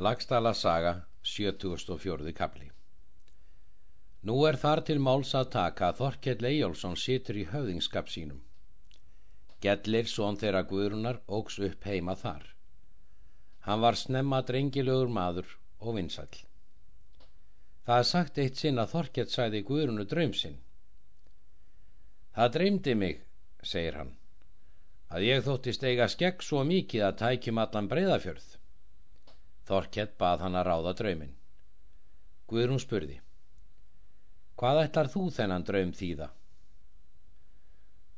Lagstala saga 74. kapli Nú er þar til máls að taka að Þorkell Eyjálsson situr í höfðingskap sínum. Gellir són þeirra guðrunar ógs upp heima þar. Hann var snemma drengilögur maður og vinsall. Það er sagt eitt sinn að Þorkell sæði guðrunu draumsinn. Það dreymdi mig, segir hann, að ég þóttist eiga skegg svo mikið að tækjum allan breyðafjörð. Þorkett bað hann að ráða drauminn. Guðrún spurði. Hvað ætlar þú þennan draum þýða?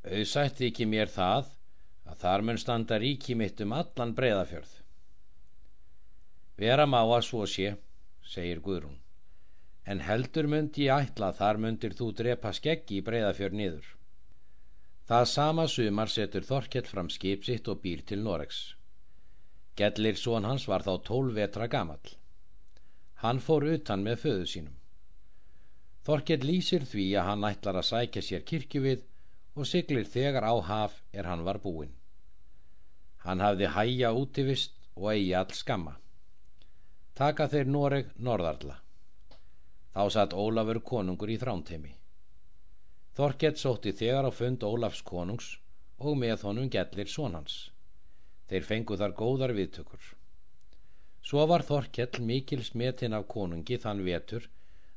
Auðsætti ekki mér það að þar mun standa ríki mitt um allan breyðafjörð. Vera má að svo sé, segir Guðrún, en heldur myndi ég ætla þar myndir þú drepa skeggi í breyðafjörð niður. Það sama sumar setur Þorkett fram skip sitt og býr til Noregs. Gellir són hans var þá tólf vetra gamall. Hann fór utan með föðu sínum. Þorkell lýsir því að hann ætlar að sækja sér kirkju við og siglir þegar á haf er hann var búinn. Hann hafði hæja útivist og eigi all skamma. Taka þeir Noreg norðarla. Þá satt Ólafur konungur í þránteimi. Þorkell sótti þegar á fund Ólafs konungs og með honum gellir sonans. Þeir fengu þar góðar viðtökur. Svo var Þorkell mikil smetinn af konungi þann vetur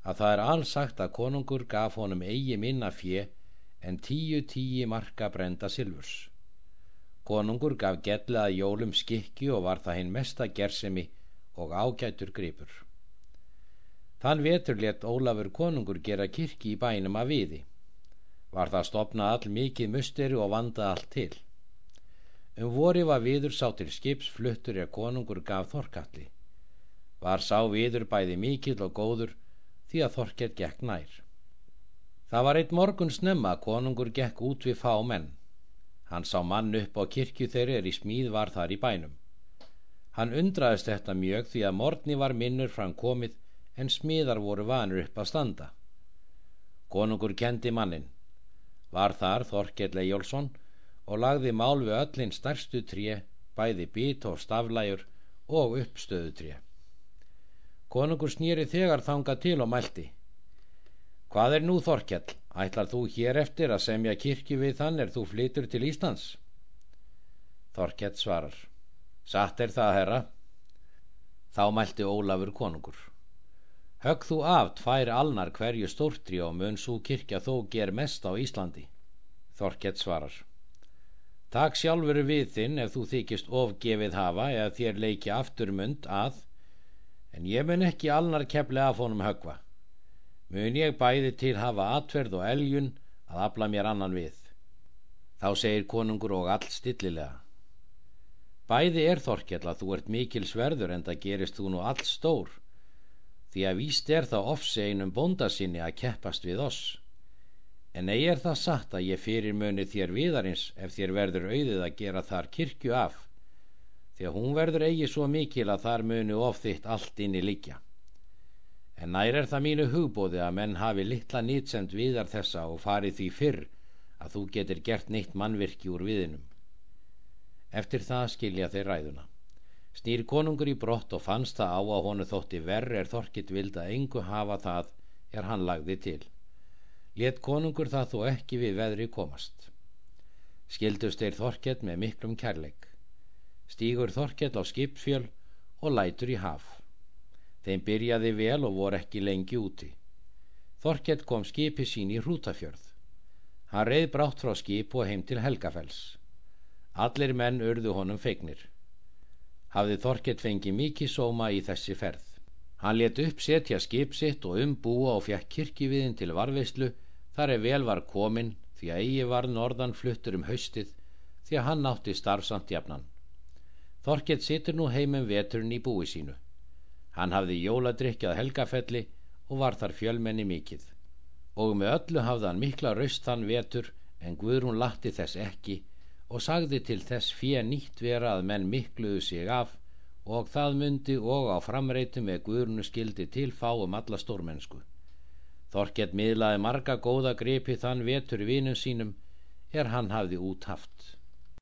að það er alls sagt að konungur gaf honum eigi minna fjö en tíu tíu marka brenda silfurs. Konungur gaf getlaða jólum skikki og var það hinn mesta gersemi og ágætur gripur. Þann vetur let Ólafur konungur gera kirkji í bænum að viði. Var það stopnað all mikið musteri og vanda allt til. Um vori var viður sá til skips fluttur er konungur gaf Þorkalli. Var sá viður bæði mikill og góður því að Þorkell gekk nær. Það var eitt morgun snemma að konungur gekk út við fá menn. Hann sá mann upp á kirkju þeirri er í smíð var þar í bænum. Hann undraðist þetta mjög því að morgni var minnur fram komið en smíðar voru vanur upp að standa. Konungur kendi mannin. Var þar Þorkell Ejjólfsson og lagði mál við öllin stærstu tré, bæði bít og staflæjur og uppstöðu tré. Konungur snýri þegar þanga til og mælti. Hvað er nú Þorkjall? Ætlar þú hér eftir að semja kirkju við þann er þú flytur til Íslands? Þorkjall svarar. Satt er það, herra. Þá mælti Ólafur konungur. Högg þú af tvær alnar hverju stórtri og mun svo kirkja þó ger mest á Íslandi. Þorkjall svarar. Takk sjálfur við þinn ef þú þykist ofgefið hafa eða þér leiki afturmund að en ég mun ekki alnar kepli af honum högva. Mun ég bæði til hafa atverð og eljun að afla mér annan við. Þá segir konungur og allt stillilega. Bæði er þorkjall að þú ert mikil sverður en það gerist þú nú allt stór því að víst er það ofse einum bóndasinni að keppast við oss en eigi er það satt að ég fyrir muni þér viðarins ef þér verður auðið að gera þar kirkju af því að hún verður eigi svo mikil að þar muni ofþitt allt inni líkja en nær er það mínu hugbóði að menn hafi litla nýtsemt viðar þessa og farið því fyrr að þú getur gert neitt mannvirki úr viðinum eftir það skilja þeir ræðuna. Snýr konungur í brott og fannst það á að honu þótti verri er þorkitt vild að engu hafa það er hann lagði til let konungur það þó ekki við veðri komast. Skildust þeir Þorkell með miklum kærleik. Stígur Þorkell á skipfjöl og lætur í haf. Þeim byrjaði vel og voru ekki lengi úti. Þorkell kom skipi sín í hrútafjörð. Hann reið brátt frá skip og heim til Helgafells. Allir menn urðu honum feignir. Hafði Þorkell fengið mikið sóma í þessi ferð. Hann let upp setja skip sitt og umbúa og fjekk kirkjuviðin til varveislu Þar er vel var komin því að eigi var norðan fluttur um haustið því að hann nátti starfsamt jafnan. Þorkett situr nú heimum veturinn í búi sínu. Hann hafði jóladrykkjað helgafelli og var þar fjölmenni mikill. Og með öllu hafði hann mikla raust þann vetur en Guðrún latti þess ekki og sagði til þess fyrir nýtt vera að menn mikluðu sig af og það myndi og á framreitu með Guðrúnu skildi til fáum alla stórmennsku. Þorkett miðlaði marga góða gripi þann vetur vinum sínum er hann hafði út haft.